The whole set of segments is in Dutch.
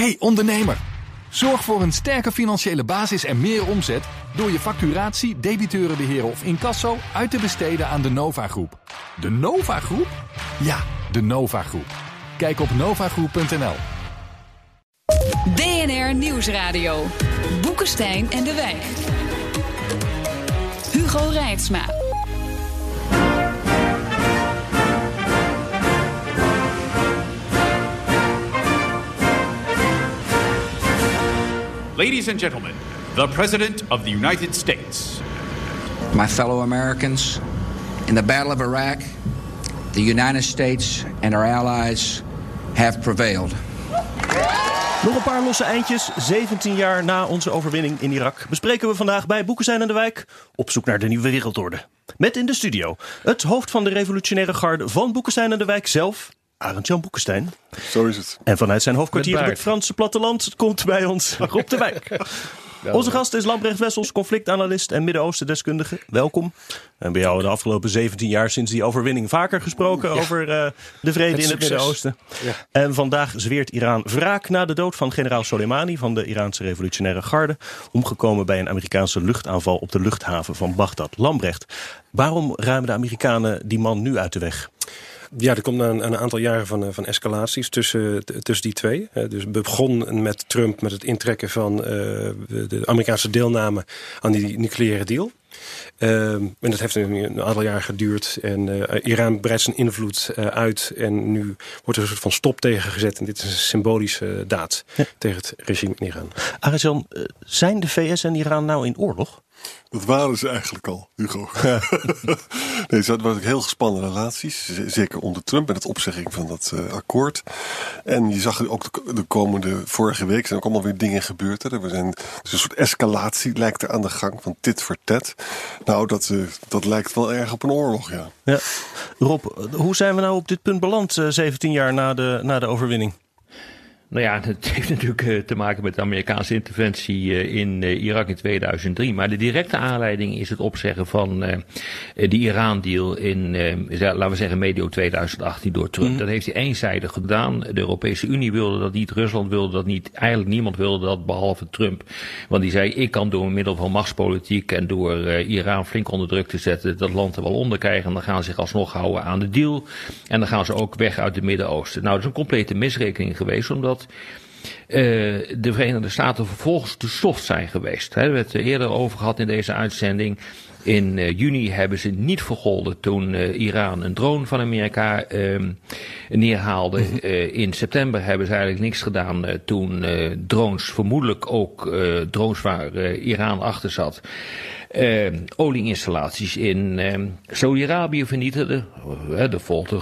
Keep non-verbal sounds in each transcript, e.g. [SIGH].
Hey ondernemer, zorg voor een sterke financiële basis en meer omzet door je facturatie, debiteurenbeheer of incasso uit te besteden aan de Nova Groep. De Nova Groep? Ja, de Nova Groep. Kijk op novagroep.nl. BNR Nieuwsradio. Boekenstein en de Wijk. Hugo Reitsma. Ladies and gentlemen, the President of the United States. My fellow Americans, in the Battle of Iraq, the United States and our allies have prevailed. Nog een paar losse eindjes, 17 jaar na onze overwinning in Irak, bespreken we vandaag bij Boekestein en de Wijk op zoek naar de nieuwe wereldorde. Met in de studio het hoofd van de revolutionaire garde van Boekestein en de Wijk zelf, Arend-Jan Boekestein. Zo is het. En vanuit zijn hoofdkwartier op het Franse platteland komt bij ons [LAUGHS] Rob de Wijk. Onze gast is Lambrecht Wessels, conflictanalist en Midden-Oosten deskundige. Welkom. En bij jou de afgelopen 17 jaar sinds die overwinning vaker gesproken over uh, de vrede in het Midden-Oosten. Ja. En vandaag zweert Iran wraak na de dood van generaal Soleimani van de Iraanse revolutionaire garde. Omgekomen bij een Amerikaanse luchtaanval op de luchthaven van Bagdad. Lambrecht, waarom ruimen de Amerikanen die man nu uit de weg? Ja, er komt een, een aantal jaren van, van escalaties tussen, tussen die twee. Dus begon met Trump met het intrekken van de Amerikaanse deelname aan die nucleaire deal. en dat heeft een aantal jaar geduurd. En uh, Iran breidt zijn invloed uh, uit. En nu wordt er een soort van stop tegen gezet. En dit is een symbolische daad ja. tegen het regime in Iran. Arjan, zijn de VS en Iran nou in oorlog? Dat waren ze eigenlijk al, Hugo. Ja. [LAUGHS] nee, het waren heel gespannen relaties. Zeker onder Trump en het opzegging van dat uh, akkoord. En je zag ook de, de, komende vorige week zijn ook allemaal weer dingen gebeurd. Hè. Er zijn dus een soort escalatie lijkt er aan de gang van tit voor tet. Nou, dat, uh, dat lijkt wel erg op een oorlog, ja. ja. Rob, hoe zijn we nou op dit punt beland, uh, 17 jaar na de, na de overwinning? Nou ja, [LAUGHS] het heeft natuurlijk te maken met de Amerikaanse interventie in Irak in 2003. Maar de directe aanleiding is het opzeggen van de Iran-deal in, laten we zeggen, medio 2018 door Trump. Mm. Dat heeft hij eenzijdig gedaan. De Europese Unie wilde dat niet, Rusland wilde dat niet. Eigenlijk niemand wilde dat behalve Trump. Want die zei, ik kan door middel van machtspolitiek en door Iran flink onder druk te zetten dat land er wel onder krijgen. En dan gaan ze zich alsnog houden aan de deal. En dan gaan ze ook weg uit het Midden-Oosten. Nou, dat is een complete misrekening geweest, omdat uh, de Verenigde Staten vervolgens te soft zijn geweest. We hebben het eerder over gehad in deze uitzending. In uh, juni hebben ze niet vergolden toen uh, Iran een drone van Amerika neerhaalde. in september hebben ze eigenlijk niks gedaan toen drones, vermoedelijk ook drones waar Iran achter zat. Uh, olieinstallaties in uh, Saudi-Arabië vernietigden. Uh, er volgde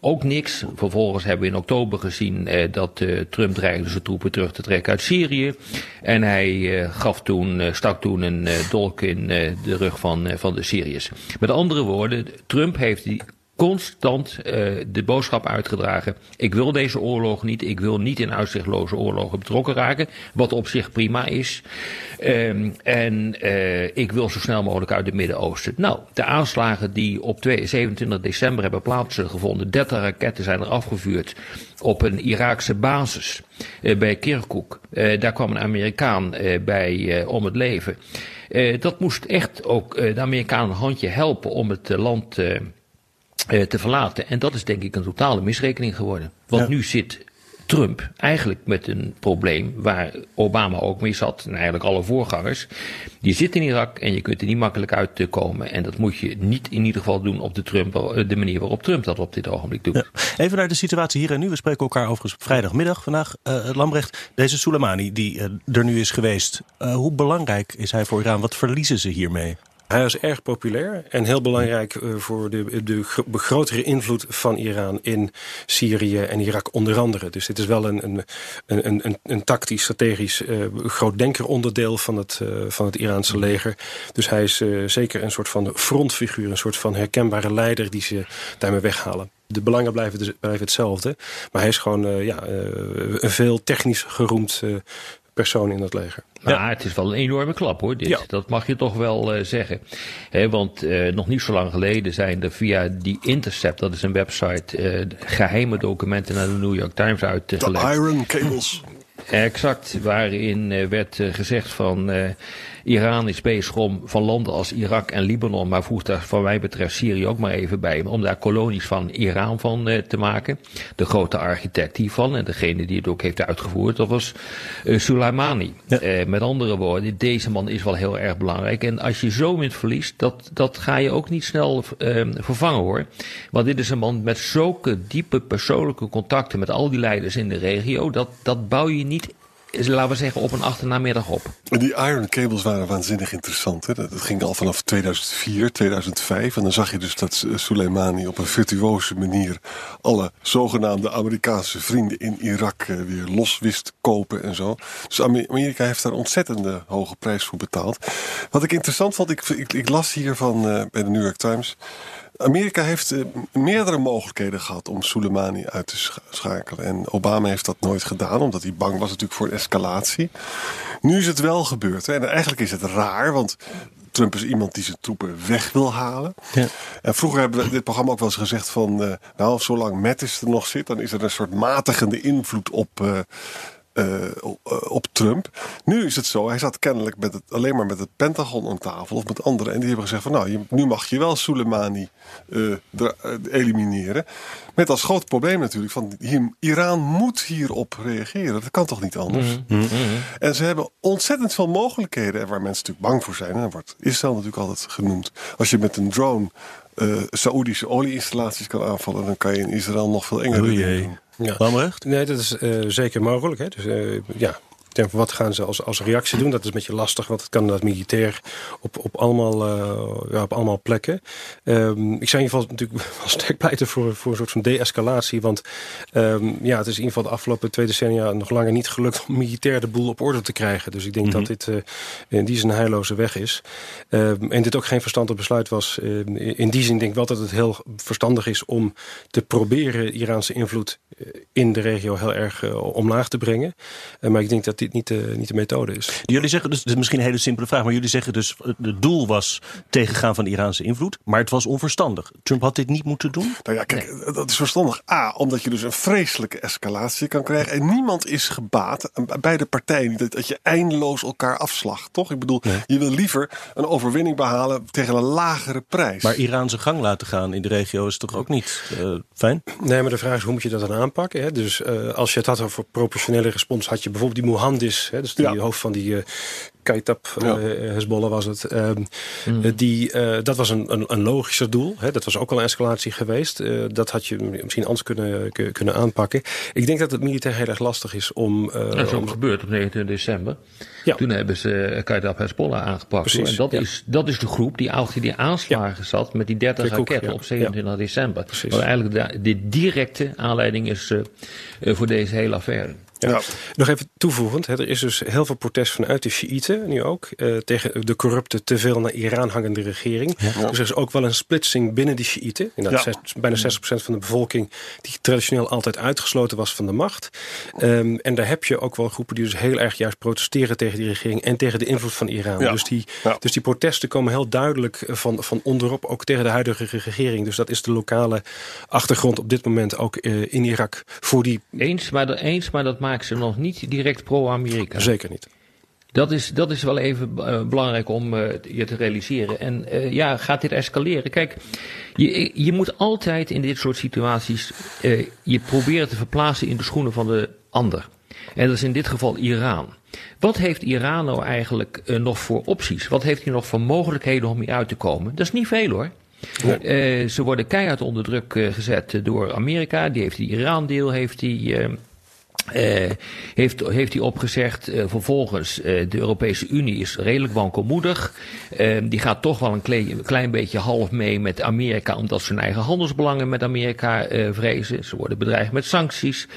ook niks. Vervolgens hebben we in oktober gezien dat Trump dreigde zijn troepen terug te trekken uit Syrië. En hij gaf toen, stak toen een dolk in de rug van, van de Syriërs. Met andere woorden, Trump heeft die constant uh, de boodschap uitgedragen. Ik wil deze oorlog niet. Ik wil niet in uitzichtloze oorlogen betrokken raken. Wat op zich prima is. Um, en uh, ik wil zo snel mogelijk uit het Midden-Oosten. Nou, de aanslagen die op 27 december hebben plaatsgevonden. 30 raketten zijn er afgevuurd op een Iraakse basis uh, bij Kirkuk. daar kwam een Amerikaan bij om het leven. dat moest echt ook de Amerikanen een handje helpen om het land te verlaten. En dat is denk ik een totale misrekening geworden. Want ja. nu zit Trump eigenlijk met een probleem waar Obama ook mee zat, en eigenlijk alle voorgangers. Je zit in Irak en je kunt er niet makkelijk uit komen. En dat moet je niet in ieder geval doen op de, Trump, de manier waarop Trump dat op dit ogenblik doet. Ja. Even naar de situatie hier en nu. We spreken elkaar overigens vrijdagmiddag vandaag. Uh, Lambrecht, deze Soleimani die uh, er nu is geweest. Uh, hoe belangrijk is hij voor Iran? Wat verliezen ze hiermee? Hij was erg populair en heel belangrijk uh, voor de, de grotere invloed van Iran in Syrië en Irak onder andere. Dus dit is wel een, een, een, een, een tactisch, strategisch uh, groot denker onderdeel van het, uh, van het Iraanse leger. Dus hij is zeker een soort van frontfiguur, een soort van herkenbare leider die ze daarmee weghalen. De belangen blijven, blijven hetzelfde. Maar hij is gewoon ja, een veel technisch geroemd persoon in het leger. Maar ja. het is wel een enorme klap hoor, dit. Ja. Dat mag je toch wel uh, zeggen. He, want uh, nog niet zo lang geleden zijn er via die Intercept, dat is een website, uh, geheime documenten naar de New York Times uitgelegd. De Iron Cables. Exact, waarin eh, werd eh, gezegd van uh, Iran is bezig om van landen als Irak en Libanon, maar voegt daar van mij betreft Syrië ook maar even bij, om daar kolonies van Iran van uh, te maken. De grote architect hiervan en degene die het ook heeft uitgevoerd, dat was uh, Soleimani. Ja. met andere woorden, deze man is wel heel erg belangrijk en als je zo wint verliest, dat, dat ga je ook niet snel vervangen hoor. Want dit is een man met zulke diepe persoonlijke contacten met al die leiders in de regio, dat, dat bouw je niet laten we zeggen, op een achternamiddag op. Die iron cables waren waanzinnig interessant. Hè? Dat ging al vanaf 2004, 2005. En dan zag je dus dat Soleimani op een virtuoze manier alle zogenaamde Amerikaanse vrienden in Irak eh, weer los wist kopen en zo. Dus Amerika heeft daar ontzettende hoge prijs voor betaald. Wat ik interessant vond, ik, ik, las hier van uh, bij de New York Times. Amerika heeft uh, meerdere mogelijkheden gehad om Soleimani uit te schakelen. En Obama heeft dat nooit gedaan, omdat hij bang was natuurlijk voor een escalatie. Nu is het wel gebeurd. Hè? En eigenlijk is het raar, want Trump is iemand die zijn troepen weg wil halen. Ja. En vroeger hebben we dit programma ook wel eens gezegd van... Uh, nou, zolang Mattis er nog zit, dan is er een soort matigende invloed op... Uh, uh, op Trump. Nu is het zo, hij zat kennelijk met het, alleen maar met het Pentagon aan tafel of met anderen. En die hebben gezegd van nou, je, nu mag je wel Soleimani uh, elimineren. Met als groot probleem natuurlijk van hier, Iran moet hierop reageren. Dat kan toch niet anders? Mm -hmm. En ze hebben ontzettend veel mogelijkheden. En waar mensen natuurlijk bang voor zijn. En wordt Israël natuurlijk altijd genoemd. Als je met een drone uh, Saoedische olieinstallaties kan aanvallen, dan kan je in Israël nog veel enger doen. Ja. Lamrecht? Nee, dat is uh, zeker mogelijk. Hè. Dus, uh, ja, denk, wat gaan ze als, als reactie doen? Dat is een beetje lastig, want het kan dat militair op, op, allemaal, uh, ja, op allemaal plekken. Um, ik zou in ieder geval natuurlijk [LAUGHS] wel sterk pleiten voor, voor een soort van de-escalatie. Want um, ja, het is in ieder geval de afgelopen twee decennia nog langer niet gelukt om militair de boel op orde te krijgen. Dus ik denk mm -hmm. dat dit uh, in die zin een heilloze weg is. Um, en dit ook geen verstandig besluit was. In die zin denk ik wel dat het heel verstandig is om te proberen Iraanse invloed in de regio heel erg omlaag te brengen. maar ik denk dat dit niet de, niet de methode is. Jullie zeggen dus, misschien een hele simpele vraag, maar jullie zeggen dus het doel was tegengaan van de Iraanse invloed, maar het was onverstandig. Trump had dit niet moeten doen? Nou ja, kijk, nee. dat is verstandig. A, omdat je dus een vreselijke escalatie kan krijgen en niemand is gebaat, beide partijen, dat, dat je eindeloos elkaar afslacht, toch? Ik bedoel, nee. je wil liever een overwinning behalen tegen een lagere prijs. Maar zijn gang laten gaan in de regio is toch ook niet uh, fijn? Nee, maar de vraag is hoe moet je dat dan aanpakken? Hè? Dus uh, als je het had over proportionele respons, had je bijvoorbeeld die Mohandis, hè, dus die ja. hoofd van die uh, Kaitab ja. uh, Hezbollah was het. Um, mm. die, uh, dat was een, een, een logischer doel. Hè. Dat was ook al een escalatie geweest. Uh, dat had je misschien anders kunnen, kunnen aanpakken. Ik denk dat het militair heel erg lastig is om... dat is ook om... gebeurd op 29 december. Ja. Toen hebben ze Kaitab Hezbollah aangepakt. Precies, en dat, ja. is, dat is de groep die achter die aanslagen ja. zat met die 30 Kijk raketten ook, op 27 december. Precies. Wat eigenlijk de, de directe aanleiding is voor deze hele affaire. Ja. Nog even toevoegend, hè, er is dus heel veel protest vanuit de Shiiten nu ook uh, tegen de corrupte, te veel naar Iran hangende regering. Ja. Dus er is ook wel een splitsing binnen de Shiiten. Ja. Bijna 60% van de bevolking die traditioneel altijd uitgesloten was van de macht. Um, en daar heb je ook wel groepen die dus heel erg juist protesteren tegen die regering en tegen de invloed van Iran. Dus, die, dus die protesten komen heel duidelijk van, van onderop, ook tegen de huidige regering. Dus dat is de lokale achtergrond op dit moment ook uh, in Irak voor die... Eens, maar, eens, maar dat maakt maakt ze nog niet direct pro-Amerika. Zeker niet. Dat is, dat is wel even uh, belangrijk om uh, je te realiseren. En uh, ja, gaat dit escaleren? Kijk, je, je moet altijd in dit soort situaties je proberen te verplaatsen in de schoenen van de ander. En dat is in dit geval Iran. Wat heeft Iran nou eigenlijk nog voor opties? Wat heeft hij nog voor mogelijkheden om hier uit te komen? Dat is niet veel hoor. Ja. ze worden keihard onder druk gezet door Amerika. Die heeft die Iran-deal, heeft die uh, heeft, heeft hij opgezegd. Uh, vervolgens, uh, de Europese Unie is redelijk wankelmoedig. die gaat toch wel een klein, klein, beetje half mee met Amerika, omdat ze hun eigen handelsbelangen met Amerika vrezen. Ze worden bedreigd met sancties.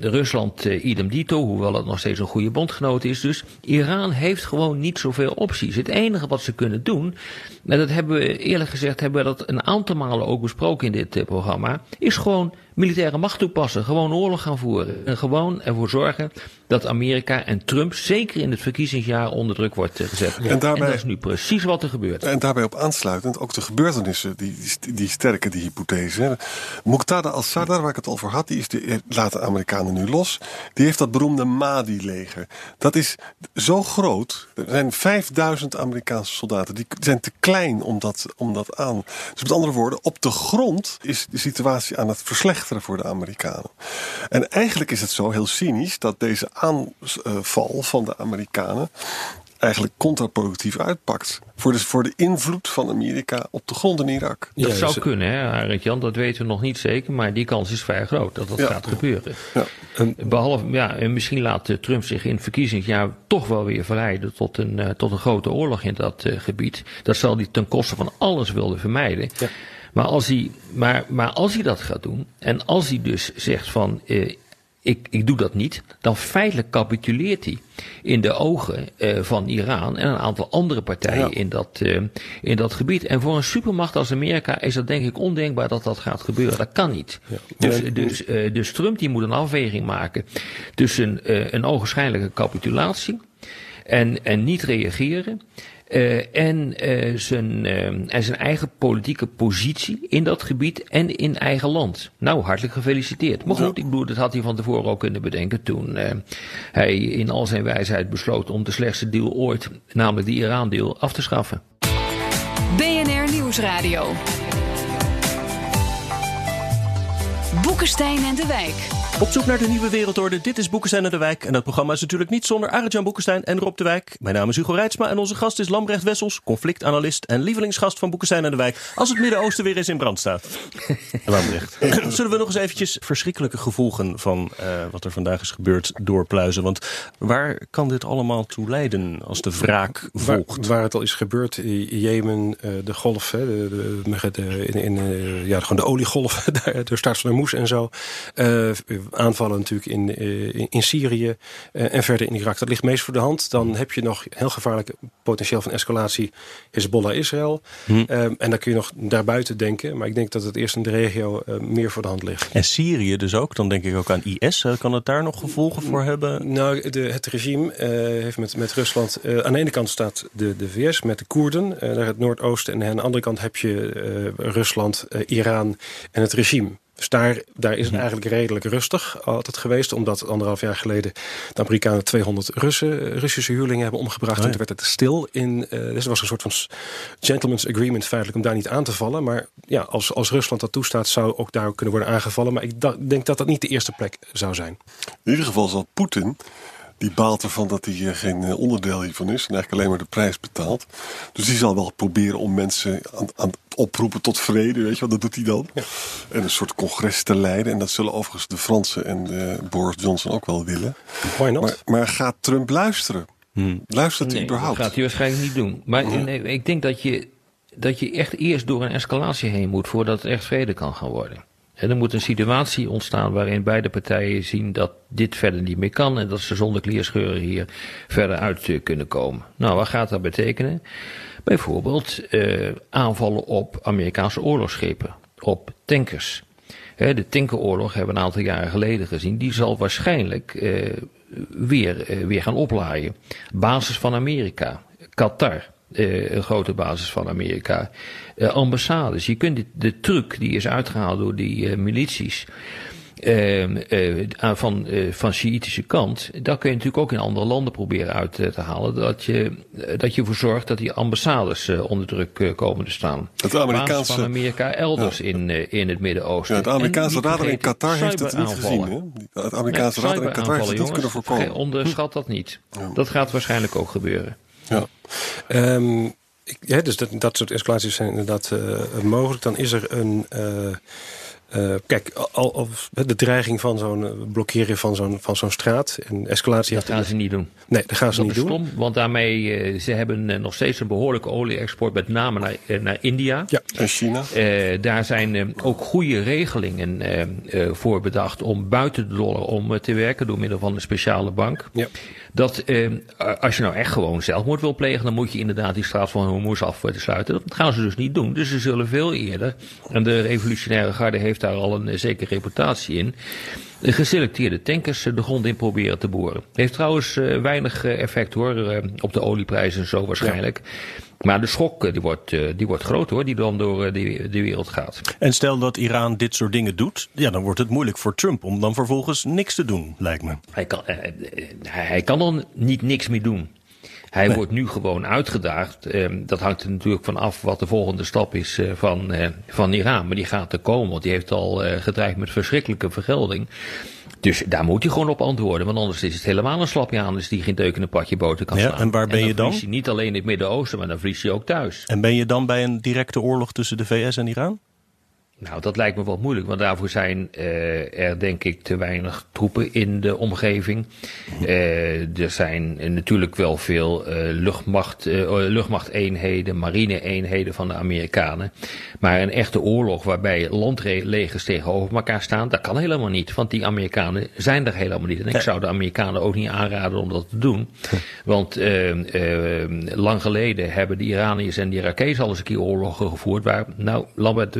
Rusland idem dito, hoewel het nog steeds een goede bondgenoot is. Dus Iran heeft gewoon niet zoveel opties. Het enige wat ze kunnen doen, en dat hebben we eerlijk gezegd, hebben we dat een aantal malen ook besproken in dit programma, is gewoon militaire macht toepassen. Gewoon oorlog gaan voeren. En gewoon ervoor zorgen dat Amerika en Trump zeker in het verkiezingsjaar onder druk wordt eh, gezet. En, daarbij, en dat is nu precies wat er gebeurt. En daarbij op aansluitend ook de gebeurtenissen die, die, die sterke die hypothese. Muqtada al-Sadr, waar ik het over had, die is de, laat de Amerikanen nu los. Die heeft dat beroemde Mahdi-leger. Dat is zo groot. Er zijn 5000 Amerikaanse soldaten. Die zijn te klein om dat, om dat aan. Dus met andere woorden, op de grond is de situatie aan het verslechteren voor de Amerikanen. En eigenlijk is het zo heel cynisch dat deze aanval van de Amerikanen eigenlijk contraproductief uitpakt. Voor de, voor de invloed van Amerika op de grond in Irak. Dat zou kunnen, hè, Arend Jan, dat weten we nog niet zeker. Maar die kans is vrij groot dat dat gaat gebeuren. Ja. Behalve, ja, en misschien laat eh, Trump zich in het verkiezingsjaar toch wel weer verleiden tot een, uh, tot een grote oorlog in dat uh, gebied. Dat zal hij ten koste van alles willen vermijden. Ja. Maar als, hij, maar, maar als hij dat gaat doen, en als hij dus zegt van ik, ik doe dat niet, dan feitelijk capituleert hij in de ogen uh, van Iran en een aantal andere partijen in, dat, uh, in dat gebied. En voor een supermacht als Amerika is dat denk ik ondenkbaar dat dat gaat gebeuren. Dat kan niet. Ja. Dus, dus, uh, dus Trump die moet een afweging maken tussen een ogenschijnlijke capitulatie en, en niet reageren. Uh, en, uh, zijn, uh, en zijn eigen politieke positie in dat gebied en in eigen land. Nou, hartelijk gefeliciteerd. Maar goed, ik bedoel, dat had hij van tevoren ook kunnen bedenken toen hij in al zijn wijsheid besloot om de slechtste deal ooit, namelijk de Iran-deal, af te schaffen. BNR Nieuwsradio. Boekenstein en de Wijk. Op zoek naar de nieuwe wereldorde. Dit is Boekenstein en de Wijk. En dat programma is natuurlijk niet zonder Arjan Boekenstein en Rob de Wijk. Mijn naam is Hugo Reitsma en onze gast is Lambrecht Wessels, conflictanalist en lievelingsgast van Boekenstein en de Wijk. Als het Midden-Oosten weer eens in brand staat. [LAUGHS] Lambrecht. [CLEARS THROAT] Zullen we nog eens eventjes verschrikkelijke gevolgen van uh, wat er vandaag is gebeurd doorpluizen? Want waar kan dit allemaal toe leiden als de wraak volgt? Waar, waar het al is gebeurd, Jemen, uh, de golf, hè, de, de, de, in, in, uh, ja, gewoon de oliegolf, [LAUGHS] de staat van de moes en zo aanvallen natuurlijk in, in, in Syrië en verder in Irak. Dat ligt meest voor de hand. Dan heb je nog heel gevaarlijk potentieel van escalatie Hezbollah-Israël. Hm. en dan kun je nog daarbuiten denken. Maar ik denk dat het eerst in de regio meer voor de hand ligt. En Syrië dus ook? Dan denk ik ook aan IS. kan het daar nog gevolgen voor hebben? Nou, de, het regime heeft met, met Rusland... aan de ene kant staat de, de VS met de Koerden. naar het noordoosten. En aan de andere kant heb je Rusland, Iran en het regime. Dus daar, daar is het mhm. eigenlijk redelijk rustig altijd geweest. Omdat anderhalf jaar geleden de Amerikanen 200 Russen, Russische huurlingen hebben omgebracht. Oh En toen werd het stil. In, uh, dus er was een soort van gentleman's agreement feitelijk om daar niet aan te vallen. Maar ja, als, als Rusland dat toestaat zou ook daar kunnen worden aangevallen. Maar ik denk dat dat niet de eerste plek zou zijn. In ieder geval zal Poetin die baalt ervan dat hij eh, geen eh, onderdeel hiervan is. En eigenlijk alleen maar de prijs betaalt. Dus die zal wel proberen om mensen aan, aan oproepen tot vrede. Weet je wat, dat doet hij dan. Ja. En een soort congres te leiden. En dat zullen overigens de Fransen en de Boris Johnson ook wel willen. Why not? Maar, maar gaat Trump luisteren? Hmm. Luistert hij überhaupt? dat gaat hij waarschijnlijk niet doen. Maar nee, ik denk dat je, dat je echt eerst door een escalatie heen moet... voordat het echt vrede kan gaan worden. En er moet een situatie ontstaan waarin beide partijen zien dat dit verder niet meer kan en dat ze zonder klierscheuren hier verder uit eh, kunnen komen. Nou, wat gaat dat betekenen? Bijvoorbeeld uh, aanvallen op Amerikaanse oorlogsschepen, op tankers. de tankeroorlog hebben we een aantal jaren geleden gezien. Die zal waarschijnlijk uh, weer, uh, weer gaan oplaaien. Basis van Amerika, Qatar, een grote basis van Amerika uh, ambassades. Je kunt de, de truc die is uitgehaald door die uh, milities. Uh, van, van Shiïtische kant, dat kun je natuurlijk ook in andere landen proberen uit te halen. Dat je, dat je ervoor zorgt dat die ambassades onder druk komen te staan. Het Amerikaanse van Amerika elders in, in het Midden-Oosten. Ja, het Amerikaanse radar in Qatar heeft het niet gezien. Hè? Het Amerikaanse nee, radar in Qatar heeft het niet kunnen voorkomen. Onderschat dat niet. Ja. Dat gaat waarschijnlijk ook gebeuren. Ja. Ja, dus dat, dat soort escalaties zijn inderdaad uh, mogelijk. Dan is er een... Uh, uh, kijk, al, al, de dreiging van zo'n blokkeren van zo'n van zo'n straat en escalatie. Dat gaan ze niet doen. Nee, dat gaan ze dat niet is doen. Stom, want daarmee uh, ze hebben nog steeds een behoorlijke olie-export, met name naar, naar India. Ja, en China. daar zijn ook goede regelingen voor bedacht om buiten de dollar om te werken door middel van een speciale bank. Ja. Dat eh, als je nou echt gewoon zelfmoord wil plegen, dan moet je inderdaad die straat van Hormuz af te sluiten. Dat gaan ze dus niet doen. Dus ze zullen veel eerder, en de revolutionaire garde heeft daar al een zekere reputatie in. Geselecteerde tankers de grond in proberen te boren. Heeft trouwens weinig effect hoor, op de olieprijzen en zo waarschijnlijk. Maar de schok die wordt, die wordt groot hoor, die dan door de, de wereld gaat. En stel dat Iran dit soort dingen doet, ja, dan wordt het moeilijk voor Trump om dan vervolgens niks te doen, lijkt me. Hij kan, hij kan dan niet niks meer doen. Hij wordt nu gewoon uitgedaagd. Ehm, dat hangt er natuurlijk van af wat de volgende stap is uh, van, uh, van Iran. Maar die gaat er komen, want die heeft al uh, gedreigd met verschrikkelijke vergelding. Dus daar moet hij gewoon op antwoorden. Want anders is het helemaal een slapje aan dus die geen deuk in een patje boter kan ja, slaan. En waar ben en dan je dan? Verlies je niet alleen in het Midden-Oosten, maar dan verlies je ook thuis. En ben je dan bij een directe oorlog tussen de VS en Iran? Nou, dat lijkt me wel moeilijk, want daarvoor zijn uh, er denk ik te weinig troepen in de omgeving. Uh, er zijn natuurlijk wel veel uh, luchtmacht, luchtmachteenheden, marine-eenheden van de Amerikanen. Maar een echte oorlog waarbij landlegers tegenover elkaar staan, dat kan helemaal niet. Want die Amerikanen zijn er helemaal niet. En ik zou de Amerikanen ook niet aanraden om dat te doen. Want lang geleden hebben de Iraniërs en de Irakezen al eens een keer oorlogen gevoerd. Waar, nou, Lambert,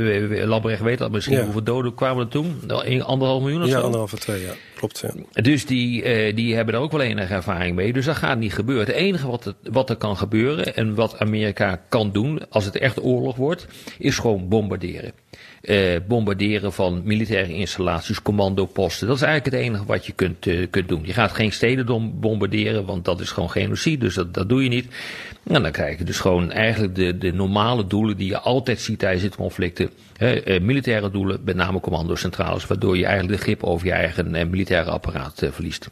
Lambrecht weet dat misschien. Ja. Hoeveel doden kwamen er toen? Anderhalf miljoen of Ja, zo? anderhalve twee, ja. Klopt, ja. Dus die, eh, die hebben er ook wel enige ervaring mee. Dus dat gaat niet gebeuren. Het enige wat, het, wat er kan gebeuren en wat Amerika kan doen als het echt oorlog wordt, is gewoon bombarderen. Eh, bombarderen van militaire installaties, commandoposten. Dat is eigenlijk het enige wat je kunt, eh, kunt doen. Je gaat geen steden bombarderen, want dat is gewoon genocide, dus dat, dat doe je niet. En dan krijg je dus gewoon eigenlijk de, de normale doelen die je altijd ziet tijdens dit conflicten. Hè, eh, militaire doelen, met name commandocentrales, waardoor je eigenlijk de grip over je eigen eh, militaire apparaat eh, verliest.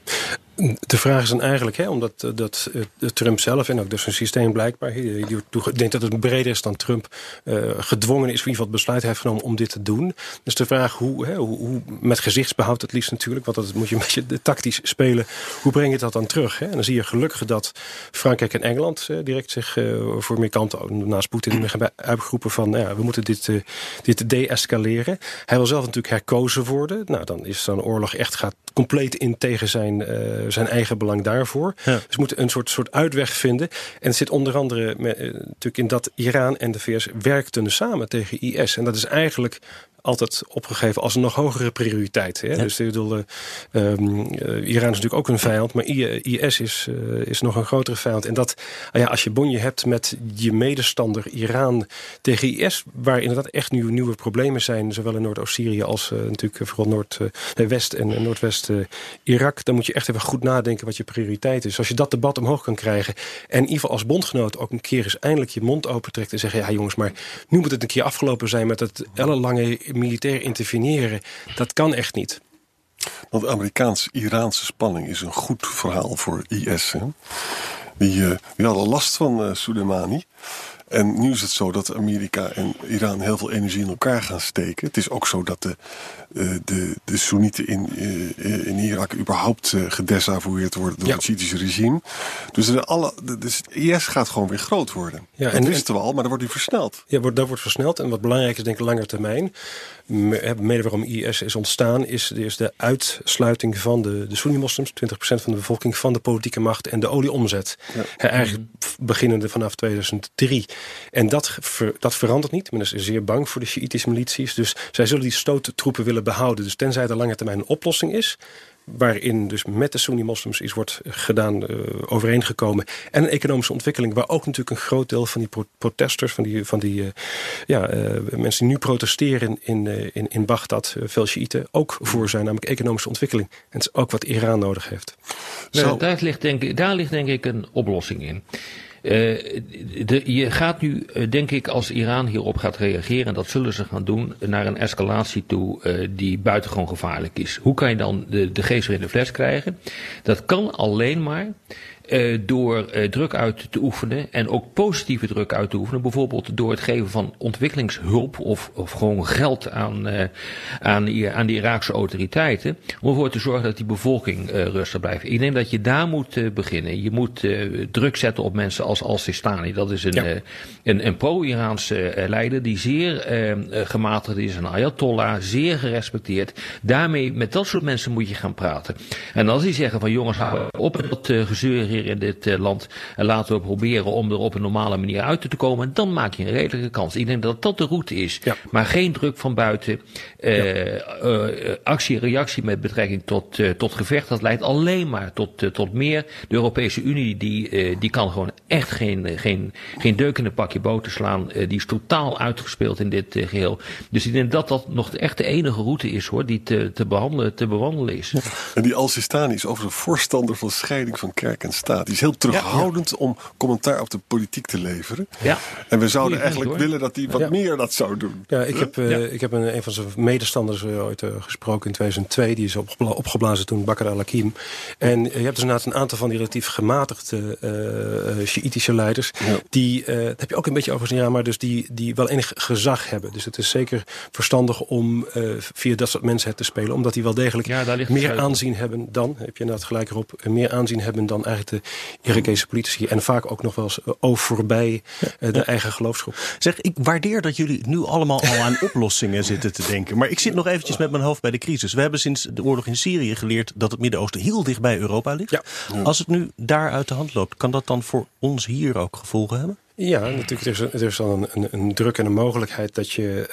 De vraag is dan eigenlijk, hè, omdat eh, dat, eh, Trump zelf en ook dus zijn systeem blijkbaar, ik denk dat het breder is dan Trump, eh, gedwongen is, of in ieder geval het besluit heeft genomen om dit te doen. Dus de vraag hoe, hè, hoe, hoe met gezichtsbehoud het liefst natuurlijk, want dat moet je een beetje tactisch spelen, hoe breng je dat dan terug? Hè? En dan zie je gelukkig dat Frankrijk en Engeland eh, direct zich voor meer kanten, naast Poetin, hebben uitgeroepen van, ja, we moeten dit, eh, dit de-escaleren. Hij wil zelf natuurlijk herkozen worden. Nou, dan is zo'n oorlog echt gaat compleet in tegen zijn, zijn eigen belang daarvoor. Ja. Dus we moeten een soort, soort uitweg vinden. En het zit onder andere met, eh, natuurlijk in dat Iran en de VS werkten samen tegen IS. En dat is eigenlijk altijd opgegeven als een nog hogere prioriteit. Hè? Dus ik bedoel, eh, ehm, eh, Iran is natuurlijk ook een vijand, maar IS is, eh, is nog een grotere vijand. En dat, ah ja, als je bonje hebt met je medestander Iran tegen IS, waar inderdaad echt nu nieuwe problemen zijn, zowel in Noordoost-Syrië als natuurlijk vooral Noordwest en eh, Noordwest eh, Irak, dan moet je echt even goed nadenken wat je prioriteit is. Als je dat debat omhoog kan krijgen en in ieder geval als bondgenoot ook een keer eens eindelijk je mond opentrekt en zeggen, ja jongens, maar nu moet het een keer afgelopen zijn met het ellenlange militair interveneren. Dat kan echt niet. Want Amerikaans-Iraanse spanning is een goed verhaal voor IS. Hè? Die, eh, die hadden last van eh Soleimani. En nu is het zo dat Amerika en Iran heel veel energie in elkaar gaan steken. Het is ook zo dat de, eh, de, de Soenieten in, eh, in Irak überhaupt eh, gedesavoueerd worden door Ja. het Shiïtische regime. Dus, de alle, de, dus IS gaat gewoon weer groot worden. Ja, dat en- wisten we al, maar dan wordt hij versneld. Ja, dat wordt versneld. En wat belangrijk is, denk ik, langer termijn. Me- Mede waarom IS is ontstaan, is, is de uitsluiting van de, de Soeni-moslims, 20% van de bevolking, van de politieke macht en de olieomzet. Hè, Eigenlijk beginnende vanaf 2003. En dat, ver- dat verandert niet. Men is zeer bang voor de Sjiitische milities. Dus zij zullen die stoottroepen willen behouden. Dus tenzij er lange termijn een oplossing is waarin dus met de Sunni-moslims iets wordt gedaan, eh, overeengekomen. En een economische ontwikkeling, waar ook natuurlijk een groot deel van die pro- protesters, van die, van die eh, ja, eh, mensen die nu protesteren in, in, in Bagdad, veel Shiiten, ook voor zijn, namelijk economische ontwikkeling. En het is ook wat Iran nodig heeft. Nou, Zo. daar, ligt denk ik, daar ligt denk ik een oplossing in. Eh, je gaat nu, eh, denk ik, als Iran hierop gaat reageren, en dat zullen ze gaan doen, naar een escalatie toe eh, die buitengewoon gevaarlijk is. Hoe kan je dan de, de geest weer in de fles krijgen? Dat kan alleen maar eh, door eh, druk uit te oefenen en ook positieve druk uit te oefenen. Bijvoorbeeld door het geven van ontwikkelingshulp of, of gewoon geld aan, eh, aan, aan de Iraakse autoriteiten. Om ervoor te zorgen dat die bevolking rustig blijft. Ik denk dat je daar moet beginnen. Je moet druk zetten op mensen als Al-Sistani. Dat is een, Ja. een, een pro-Iraanse leider die zeer gematigd is. Een ayatollah, zeer gerespecteerd. Daarmee, met dat soort mensen moet je gaan praten. En als die zeggen van jongens, hou op met dat gezeur integreren in dit uh, land. En laten we proberen om er op een normale manier uit te komen. En dan maak je een redelijke kans. Ik denk dat dat de route is. Ja. Maar geen druk van buiten. Uh, ja. actie en reactie met betrekking tot, tot gevecht. Dat leidt alleen maar tot, tot meer. De Europese Unie die, die kan gewoon echt geen, geen, geen deuk in een pakje boter slaan. die is totaal uitgespeeld in dit geheel. Dus ik denk dat dat nog echt de enige route is hoor. Die te, te, behandelen, te bewandelen is. En die Al-Sistani is over een voorstander van scheiding van kerk en staat. Die is heel terughoudend om commentaar op de politiek te leveren. Ja. En we zouden eigenlijk willen dat hij wat meer dat zou doen. Ja, ik heb, uh, ik heb een, een van zijn medestanders uh, ooit uh, gesproken in 2002. Die is opgebla opgeblazen toen, Bakr al-Hakim. En je hebt dus inderdaad een aantal van die relatief gematigde Shiïtische leiders. Die, dat heb je ook een beetje over ja, maar dus die, die wel enig gezag hebben. Dus het is zeker verstandig om via dat soort mensen het te spelen. Omdat die wel degelijk meer aanzien hebben dan, heb je inderdaad gelijk erop, meer aanzien hebben dan eigenlijk de Irakese politici. En vaak ook nog wel eens over voorbij de eigen geloofsgroep. Zeg, ik waardeer dat jullie nu allemaal al aan [LAUGHS] oplossingen zitten te denken. Maar ik zit nog eventjes met mijn hoofd bij de crisis. We hebben sinds de oorlog in Syrië geleerd dat het Midden-Oosten heel dicht bij Europa ligt. Ja. Als het nu daar uit de hand loopt, kan dat dan voor ons hier ook gevolgen hebben? Ja, natuurlijk. Er is, er is dan een, een, druk en een mogelijkheid dat je.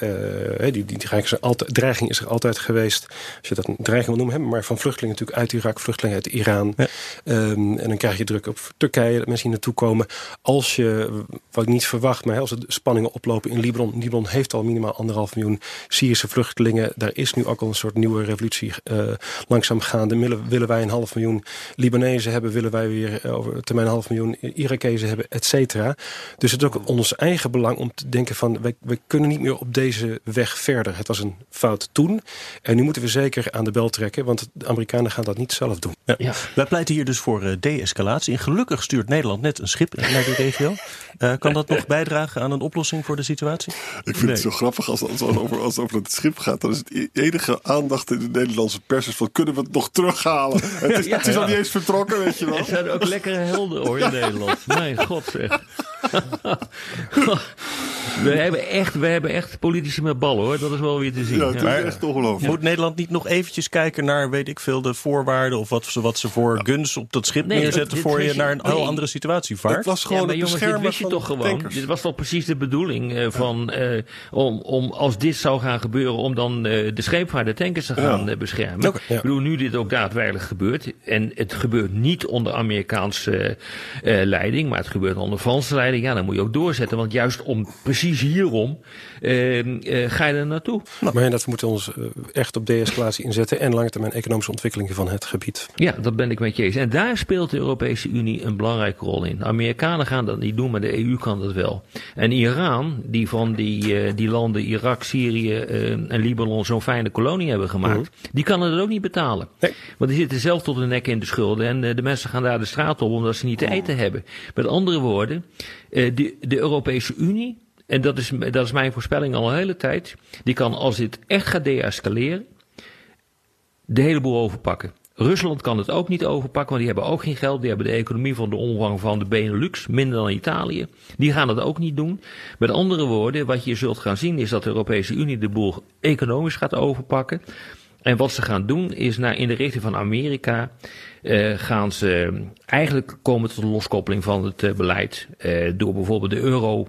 Uh, die, die dreiging, is er altijd, dreiging is er altijd geweest. Als je dat een dreiging wil noemen, maar van vluchtelingen natuurlijk uit Irak, vluchtelingen uit Iran. Ja. Um, en dan krijg je druk op Turkije, dat mensen hier naartoe komen. Als je, wat ik niet verwacht, maar als er spanningen oplopen in Libanon. Libanon heeft al minimaal anderhalf miljoen Syrische vluchtelingen. Daar is nu ook al een soort nieuwe revolutie uh, langzaam gaande. Willen, willen wij een half miljoen Libanezen hebben, willen wij weer uh, over termijn een half miljoen Irakezen hebben, et cetera. Dus het is ook ons eigen belang om te denken van... wij, wij kunnen niet meer op deze weg verder. Het was een fout toen. En nu moeten we zeker aan de bel trekken... want de Amerikanen gaan dat niet zelf doen. Ja. Ja. Wij pleiten hier dus voor uh, de-escalatie. En gelukkig stuurt Nederland net een schip naar die regio. Uh, kan dat nog bijdragen aan een oplossing voor de situatie? Ik vind nee. het zo grappig als, als, over, als het over het schip gaat. Dan is het enige aandacht in de Nederlandse pers is van... kunnen we het nog terughalen? Het is, [LAUGHS] het is al niet eens vertrokken, weet je wel. Er zijn ook lekkere helden hoor in Nederland. Mijn god zeg. [LAUGHS] we, hebben echt, we hebben echt politici met ballen hoor. Dat is wel weer te zien. Ja, het is maar, echt ongelooflijk. Moet Nederland niet nog eventjes kijken naar, weet ik veel, de voorwaarden of wat ze, wat ze voor ja. guns op dat schip nee, neerzetten dit, voor je naar een heel andere situatie vaart? Het was gewoon ja, maar jongens, dit wist je toch gewoon. Tankers. Dit was toch precies de bedoeling uh, van, uh, om, om als dit zou gaan gebeuren, om dan uh, de scheepvaart, de tankers te gaan beschermen. Okay, ik bedoel, nu dit ook daadwerkelijk gebeurt. En het gebeurt niet onder Amerikaanse leiding, maar het gebeurt onder Franse leiding. Ja, dan moet je ook doorzetten. Want juist om precies hierom uh, uh, ga je er naartoe. Nou, maar dat we moeten ons uh, echt op de-escalatie inzetten en lange termijn economische ontwikkelingen van het gebied. Ja, dat ben ik met je eens. En daar speelt de Europese Unie een belangrijke rol in. Amerikanen gaan dat niet doen, maar de EU kan dat wel. En Iran, die van die, die landen Irak, Syrië en Libanon zo'n fijne kolonie hebben gemaakt, mm -hmm. die kan het ook niet betalen. Nee. Want die zitten zelf tot de nek in de schulden en de mensen gaan daar de straat op omdat ze niet te eten hebben. Met andere woorden, de, de Europese Unie, en dat is, dat is mijn voorspelling al een hele tijd, die kan als dit echt gaat deescaleren, de hele boel overpakken. Rusland kan het ook niet overpakken, want die hebben ook geen geld. Die hebben de economie van de omvang van de Benelux, minder dan Italië. Die gaan het ook niet doen. Met andere woorden, wat je zult gaan zien is dat de Europese Unie de boel economisch gaat overpakken. En wat ze gaan doen is naar in de richting van Amerika uh, gaan ze eigenlijk komen tot een loskoppeling van het uh, beleid. Door bijvoorbeeld de euro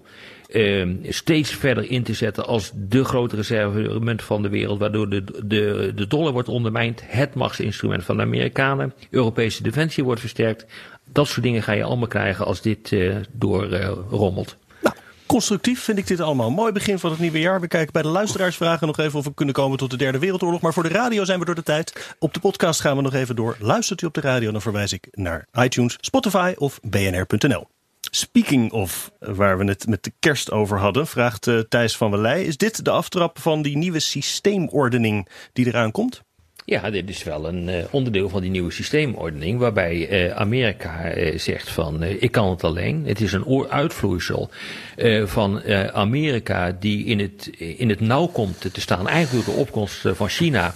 steeds verder in te zetten als de grote reservemunt van de wereld. Waardoor de, de, de dollar wordt ondermijnd. Het machtsinstrument van de Amerikanen. Europese defensie wordt versterkt. Dat soort dingen ga je allemaal krijgen als dit doorrommelt constructief vind ik dit allemaal. Mooi begin van het nieuwe jaar. We kijken bij de luisteraarsvragen nog even of we kunnen komen tot de derde wereldoorlog. Maar voor de radio zijn we door de tijd. Op de podcast gaan we nog even door. Luistert u op de radio, dan verwijs ik naar iTunes, Spotify of bnr.nl. Speaking of, waar we het met de kerst over hadden, vraagt uh, Thijs van Welij. Is dit de aftrap van die nieuwe systeemordening die eraan komt? Ja, dit is wel een uh, onderdeel van die nieuwe systeemordening, waarbij uh, Amerika uh, zegt van ik kan het alleen. Het is een uitvloeisel van Amerika die in het, in het nauw komt te staan, eigenlijk door de opkomst van China.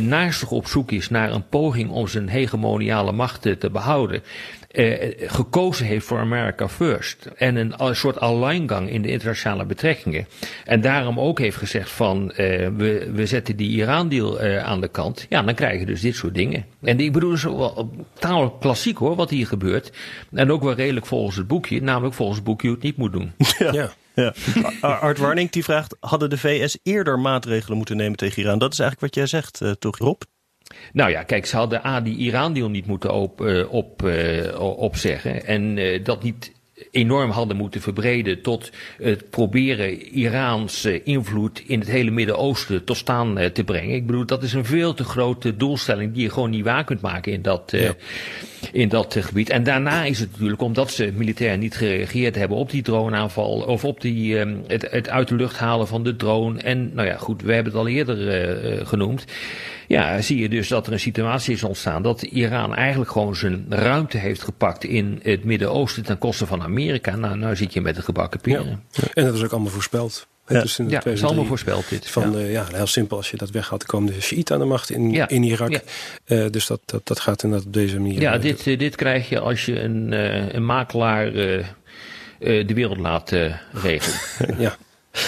naastig op zoek is naar een poging om zijn hegemoniale macht te behouden, uh, gekozen heeft voor America First. En een, een soort alleingang in de internationale betrekkingen. En daarom ook heeft gezegd van uh, we, we zetten die Iran-deal uh, aan de kant. Ja, dan krijg je dus dit soort dingen. En ik bedoel, is wel tamelijk klassiek hoor, wat hier gebeurt. En ook wel redelijk volgens het boekje. Namelijk volgens het boekje hoe het niet moet doen. [LAUGHS] Ja. ja. Ja. Art Warning die vraagt: hadden de VS eerder maatregelen moeten nemen tegen Iran? Dat is eigenlijk wat jij zegt, uh, toch, Rob? Nou ja, kijk, ze hadden A, die Iran-deal niet moeten op, uh, op, uh, opzeggen. En uh, dat niet enorm hadden moeten verbreden tot het proberen Iraans invloed in het hele Midden-Oosten tot staan te brengen. Ik bedoel, dat is een veel te grote doelstelling die je gewoon niet waar kunt maken in dat. In dat gebied. En daarna is het natuurlijk, omdat ze militair niet gereageerd hebben op die droneaanval of op die, het, het uit de lucht halen van de drone. En nou ja, goed, we hebben het al eerder genoemd. Ja, zie je dus dat er een situatie is ontstaan dat Iran eigenlijk gewoon zijn ruimte heeft gepakt in het Midden-Oosten ten koste van Amerika. Nou, nou zit je met de gebakken peren. Ja. En dat is ook allemaal voorspeld. Ja, dus ja is allemaal voorspeld dit. Van, ja. Uh, ja. heel simpel, als je dat weghaalt, dan komen de Shiiten aan de macht in, ja. in Irak. Ja. Uh, dus dat, dat, dat gaat inderdaad op deze manier. Ja, dit, uh, dit krijg je als je een, een makelaar de wereld laat regelen. [LAUGHS] ja.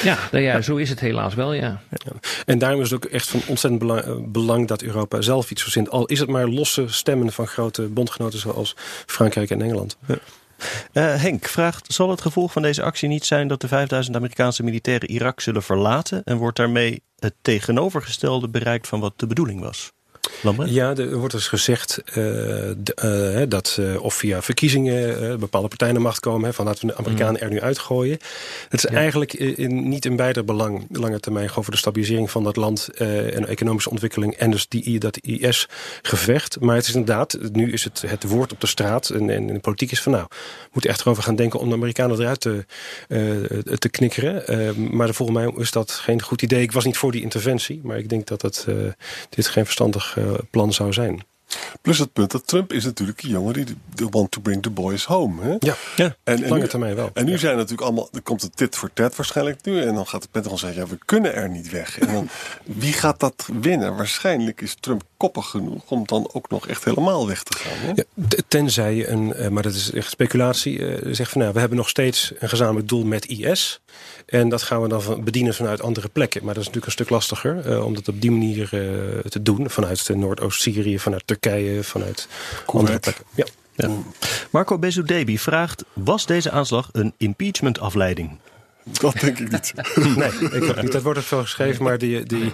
Ja, nou ja, zo is het helaas wel, ja. ja. En daarom is het ook echt van ontzettend belang, belang, dat Europa zelf iets verzint. Al is het maar losse stemmen van grote bondgenoten zoals Frankrijk en Engeland. Ja. Uh, Henk vraagt: Zal het gevolg van deze actie niet zijn dat de 5000 Amerikaanse militairen Irak zullen verlaten? En wordt daarmee het tegenovergestelde bereikt van wat de bedoeling was? Lambert? Ja, er wordt dus gezegd uh, de, uh, dat uh, of via verkiezingen bepaalde partijen de macht komen. Hè, van laten we de Amerikanen mm. er nu uitgooien. Het is ja. eigenlijk in, niet in beide belang, lange termijn, gewoon voor de stabilisering van dat land en economische ontwikkeling. En dus die, dat IS-gevecht. Maar het is inderdaad, nu is het het woord op de straat en, en de politiek is van nou, we moeten echt erover gaan denken om de Amerikanen eruit te, te knikkeren. maar volgens mij is dat geen goed idee. Ik was niet voor die interventie, maar ik denk dat het, dit geen verstandig plan zou zijn. Plus het punt dat Trump is natuurlijk een jongen die de want to bring the boys home. Hè? Ja, ja en, lange termijn wel. En nu ja. zijn natuurlijk allemaal, er komt het tit voor tat waarschijnlijk nu. En dan gaat het Pentagon zeggen, ja, we kunnen er niet weg. En dan, [LAUGHS] wie gaat dat winnen? Waarschijnlijk is Trump koppig genoeg om dan ook nog echt helemaal weg te gaan. Hè? Ja, tenzij je een, maar dat is echt speculatie, uh, zegt van nou, we hebben nog steeds een gezamenlijk doel met IS. En dat gaan we dan van, bedienen vanuit andere plekken. Maar dat is natuurlijk een stuk lastiger uh, om dat op die manier uh, te doen. Vanuit Noordoost-Syrië, vanuit Turkije, vanuit andere plekken. Ja. Ja. Marco Bezoudebi vraagt: Was deze aanslag een impeachment-afleiding? Dat denk ik niet. [LAUGHS] nee, ik ook niet. Dat wordt het veel geschreven. Maar die, die,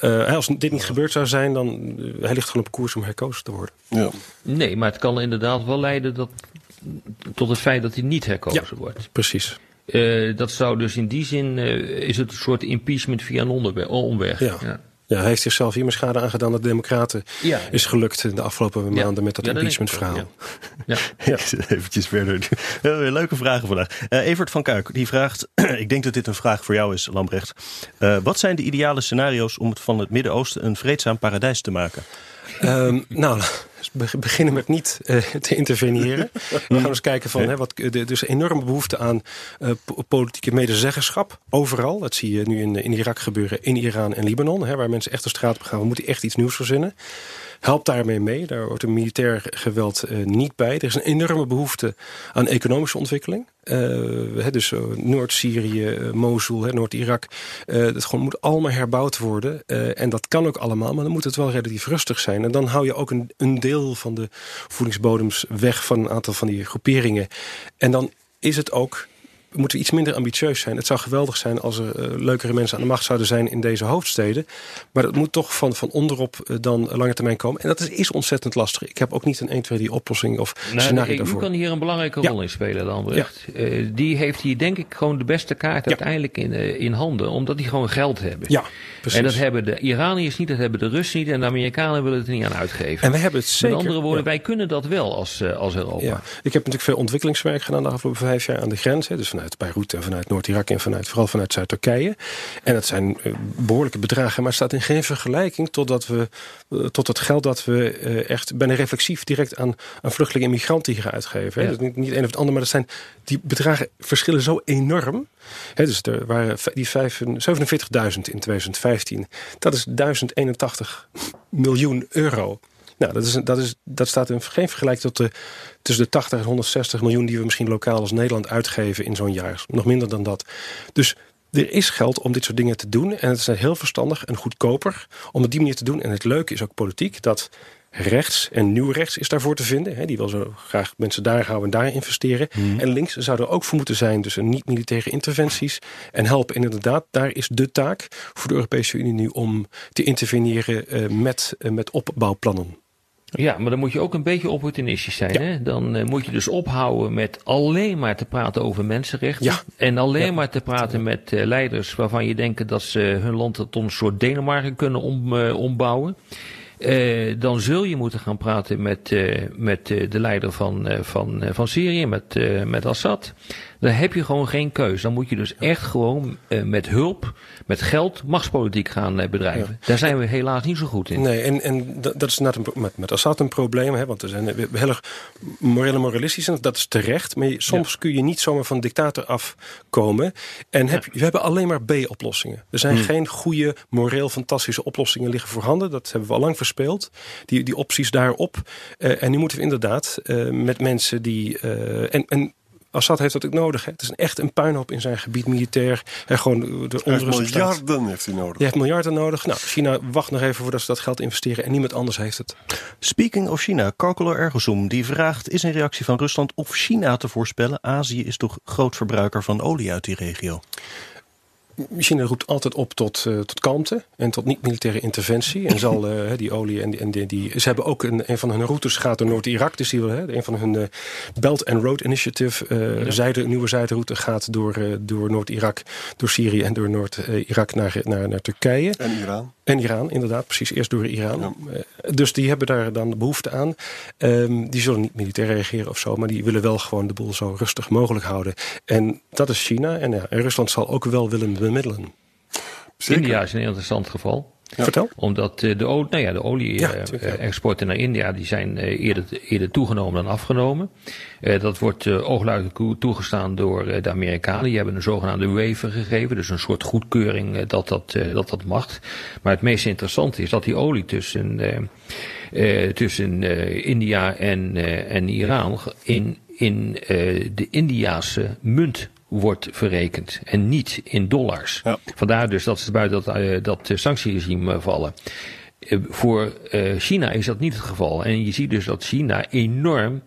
uh, als dit niet gebeurd zou zijn, dan uh, hij ligt gewoon op koers om herkozen te worden. Ja. Nee, maar het kan inderdaad wel leiden dat, tot het feit dat hij niet herkozen ja, wordt. Precies. Uh, dat zou dus in die zin, is het een soort impeachment via een omweg. Ja. ja. Ja, hij heeft zichzelf hier maar schade aangedaan dat de Democraten ja. is gelukt in de afgelopen ja. maanden met dat ja, impeachment verhaal. Ja. Ja. [LAUGHS] ja. Eventjes verder. Leuke vragen vandaag. Uh, Evert van Kuik die vraagt, [CLEARS THROAT] ik denk dat dit een vraag voor jou is, Lambrecht. Uh, wat zijn de ideale scenario's om het van het Midden-Oosten een vreedzaam paradijs te maken? Um, nou, beginnen met niet uh, te interveneren. [LAUGHS] We gaan eens kijken van, hè, wat, er is een enorme behoefte aan uh, politieke medezeggenschap. Overal. Dat zie je nu in, in Irak gebeuren, in Iran en Libanon. Hè, waar mensen echt de straat op gaan. We moeten echt iets nieuws verzinnen. Help daarmee mee. Daar hoort een militair geweld uh, niet bij. Er is een enorme behoefte aan economische ontwikkeling. Uh, dus uh, Noord-Syrië, Mosul, Noord-Irak. dat gewoon moet allemaal herbouwd worden. en dat kan ook allemaal, maar dan moet het wel relatief rustig zijn. En dan hou je ook een, een deel van de voedingsbodems weg van een aantal van die groeperingen. En dan is het ook we moeten iets minder ambitieus zijn. Het zou geweldig zijn als er uh, leukere mensen aan de macht zouden zijn in deze hoofdsteden. Maar dat moet toch van, van onderop uh, dan lange termijn komen. En dat is, is, ontzettend lastig. Ik heb ook niet een 1, 2, 3 oplossing of nee, scenario u daarvoor. kan hier een belangrijke rol ja. in spelen, Lambrecht. Ja. Uh, die heeft hier denk ik gewoon de beste kaart uiteindelijk in, in handen. Omdat die gewoon geld hebben. Ja, precies. En dat hebben de Iraniërs niet, dat hebben de Russen niet. En de Amerikanen willen het er niet aan uitgeven. En we hebben het zeker. Met andere woorden, wij kunnen dat wel als, als Europa. Ik heb natuurlijk veel ontwikkelingswerk gedaan de afgelopen vijf jaar aan de grens. Hè. Dus vanuit vanuit Beirut en vanuit Noord-Irak en vanuit, vooral vanuit Zuid-Turkije. En dat zijn uh, behoorlijke bedragen, maar staat in geen vergelijking totdat we, uh, tot het geld dat we uh, echt bijna reflexief direct aan, aan vluchtelingen en migranten hier uitgeven. Ja. Dus niet, niet een of het ander, maar dat zijn, die bedragen verschillen zo enorm. He, dus er waren die 47.000 in 2015. Dat is 1081 miljoen euro. Nou, dat, is, dat, is, dat staat in geen vergelijking tot de tussen de 80 en 160 miljoen die we misschien lokaal als Nederland uitgeven in zo'n jaar. Nog minder dan dat. Dus er is geld om dit soort dingen te doen. En het is heel verstandig en goedkoper om op die manier te doen. En het leuke is ook politiek dat rechts en nieuw rechts is daarvoor te vinden. Hè, die wil zo graag mensen daar houden en daar investeren. Mm. En links zou er ook voor moeten zijn. Dus een niet-militaire interventies en helpen. En inderdaad, daar is de taak voor de Europese Unie nu om te interveneren uh, met, uh, met opbouwplannen. Ja, maar dan moet je ook een beetje opportunistisch zijn. Ja. Hè? Dan uh, moet je dus ophouden met alleen maar te praten over mensenrechten. Ja. En alleen ja. maar te praten met uh, leiders waarvan je denkt dat ze hun land tot een soort Denemarken kunnen om, uh, ombouwen. Dan zul je moeten gaan praten met, met de leider van, van, van Syrië, met, met Assad. Dan heb je gewoon geen keus. Dan moet je dus echt gewoon met hulp, met geld, machtspolitiek gaan bedrijven. Ja. Daar zijn we helaas niet zo goed in. Nee, en, en dat is net een, met, met Assad een probleem. Hè, want er zijn heel erg morele moralistisch en dat is terecht. Maar soms ja. kun je niet zomaar van dictator afkomen. En heb, we hebben alleen maar B-oplossingen. Er zijn hmm. geen goede, moreel fantastische oplossingen liggen voorhanden. Dat hebben we al lang verspeeld. Die, die opties daarop. Uh, en nu moeten we inderdaad uh, met mensen die... Uh, en, en Assad heeft dat ook nodig. Hè. Het is een echt een puinhoop in zijn gebied militair. En gewoon de onrust miljarden heeft hij nodig. Je heeft miljarden nodig. Nou, China wacht nog even voordat ze dat geld investeren. En niemand anders heeft het. Speaking of China, Calculo Ergosum die vraagt... is een reactie van Rusland of China te voorspellen? Azië is toch groot verbruiker van olie uit die regio? China roept altijd op tot, uh, tot kalmte en tot niet-militaire interventie. En zal uh, [LAUGHS] die olie en, die, en die, die, Ze hebben ook een, een van hun routes gaat door Noord-Irak. Dus die willen, een van hun uh, Belt and Road Initiative, ja. zijde, nieuwe zijderoute gaat door, door Noord-Irak, door Syrië en door Noord-Irak naar, naar, naar Turkije. En Iran. En Iran, inderdaad. Precies, eerst door Iran. Ja. Dus die hebben daar dan behoefte aan. Um, die zullen niet militair reageren of zo, maar die willen wel gewoon de boel zo rustig mogelijk houden. En dat is China. En, ja, en Rusland zal ook wel willen bemiddelen. Zeker. India is een interessant geval. Ja. Vertel. Omdat de, nou ja, de olie-exporten ja, naar India die zijn eerder, eerder toegenomen dan afgenomen. dat wordt oogluikend toegestaan door de Amerikanen. Die hebben een zogenaamde waiver gegeven, dus een soort goedkeuring dat dat, dat dat mag. Maar het meest interessante is dat die olie tussen, tussen India en, en Iran in, in de Indiaanse munt wordt verrekend en niet in dollars. Ja. Vandaar dus dat ze buiten dat, uh, dat sanctieregime vallen. Uh, voor uh, China is dat niet het geval. En je ziet dus dat China enorm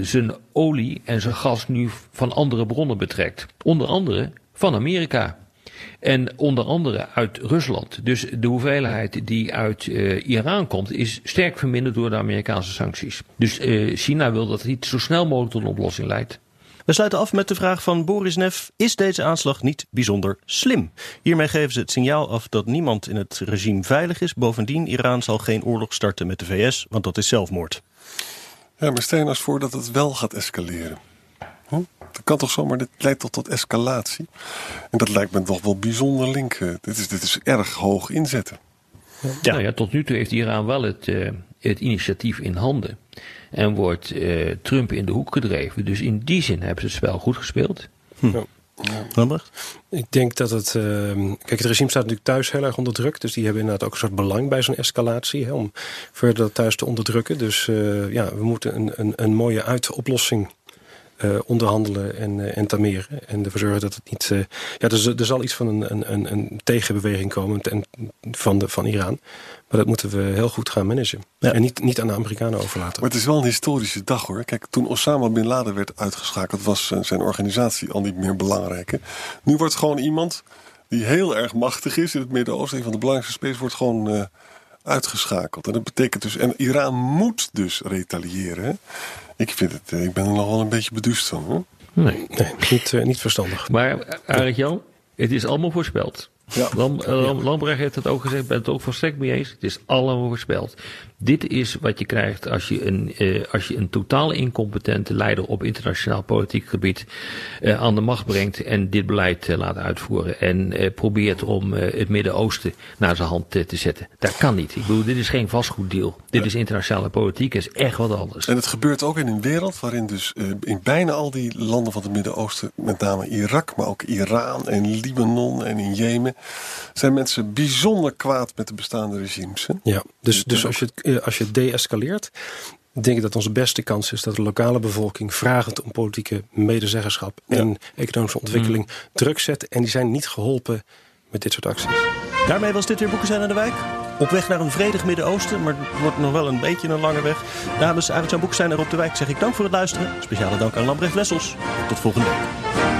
zijn olie en zijn gas nu van andere bronnen betrekt. Onder andere van Amerika. En onder andere uit Rusland. Dus de hoeveelheid die uit uh, Iran komt is sterk verminderd door de Amerikaanse sancties. Dus uh, China wil dat het niet zo snel mogelijk tot een oplossing leidt. We sluiten af met de vraag van Boris Neff. Is deze aanslag niet bijzonder slim? Hiermee geven ze het signaal af dat niemand in het regime veilig is. Bovendien, Iran zal geen oorlog starten met de VS, want dat is zelfmoord. Ja, maar stel je nou eens voor dat het wel gaat escaleren. Hm? Dat kan toch zomaar, dit leidt toch tot escalatie? En dat lijkt me toch wel bijzonder link. Dit is, dit is erg hoog inzetten. Ja. Nou ja, tot nu toe heeft Iran wel het, uh, het initiatief in handen. En wordt uh, Trump in de hoek gedreven. Dus in die zin hebben ze het spel goed gespeeld. Hm. Ja. Lambert? Ik denk dat het. Uh, kijk, het regime staat natuurlijk thuis heel erg onder druk. Dus die hebben inderdaad ook een soort belang bij zo'n escalatie. Hè, om verder dat thuis te onderdrukken. Dus uh, ja, we moeten een, een, een mooie uitoplossing onderhandelen en, uh, en tameren. En ervoor zorgen dat het niet. Uh, ja, dus, er zal iets van een, een, een tegenbeweging komen ten, van, de, van Iran. Maar dat moeten we heel goed gaan managen. Ja. En niet, niet aan de Amerikanen overlaten. Maar het is wel een historische dag hoor. Kijk, toen Osama Bin Laden werd uitgeschakeld, was zijn organisatie al niet meer belangrijk. Hè? Nu wordt gewoon iemand die heel erg machtig is in het Midden-Oosten, een van de belangrijkste spelers, wordt gewoon uitgeschakeld. En dat betekent dus. En Iran moet dus retaliëren. Hè? Ik, vind het, ik ben er nog wel een beetje beduust van. Hoor. Nee, nee niet, uh, niet verstandig. Maar Arendt Jan, het is allemaal voorspeld. Ja. Lam, Lam, Lambrecht heeft het ook gezegd, ik ben het ook volstrekt mee eens. Het is allemaal voorspeld. Dit is wat je krijgt als je een, eh, als je een totaal incompetente leider op internationaal politiek gebied eh, aan de macht brengt en dit beleid eh, laat uitvoeren. En eh, probeert om eh, het Midden-Oosten naar zijn hand te zetten. Dat kan niet. Ik bedoel, dit is geen vastgoeddeal. Dit is internationale politiek, is echt wat anders. En het gebeurt ook in een wereld waarin dus eh, in bijna al die landen van het Midden-Oosten, met name Irak, maar ook Iran en Libanon en in Jemen, zijn mensen bijzonder kwaad met de bestaande regimes. Hè? Ja, dus, dus als je het, als je de-escaleert, denk ik dat onze beste kans is dat de lokale bevolking vragend om politieke medezeggenschap en economische ontwikkeling druk zet. En die zijn niet geholpen met dit soort acties. Daarmee was dit weer Boekestein aan de Wijk. Op weg naar een vredig Midden-Oosten, maar het wordt nog wel een beetje een lange weg. Namens Arend-Jan Boekestein en Rob de Wijk zeg ik dank voor het luisteren. Speciale dank aan Lambrecht Wessels. Tot volgende week.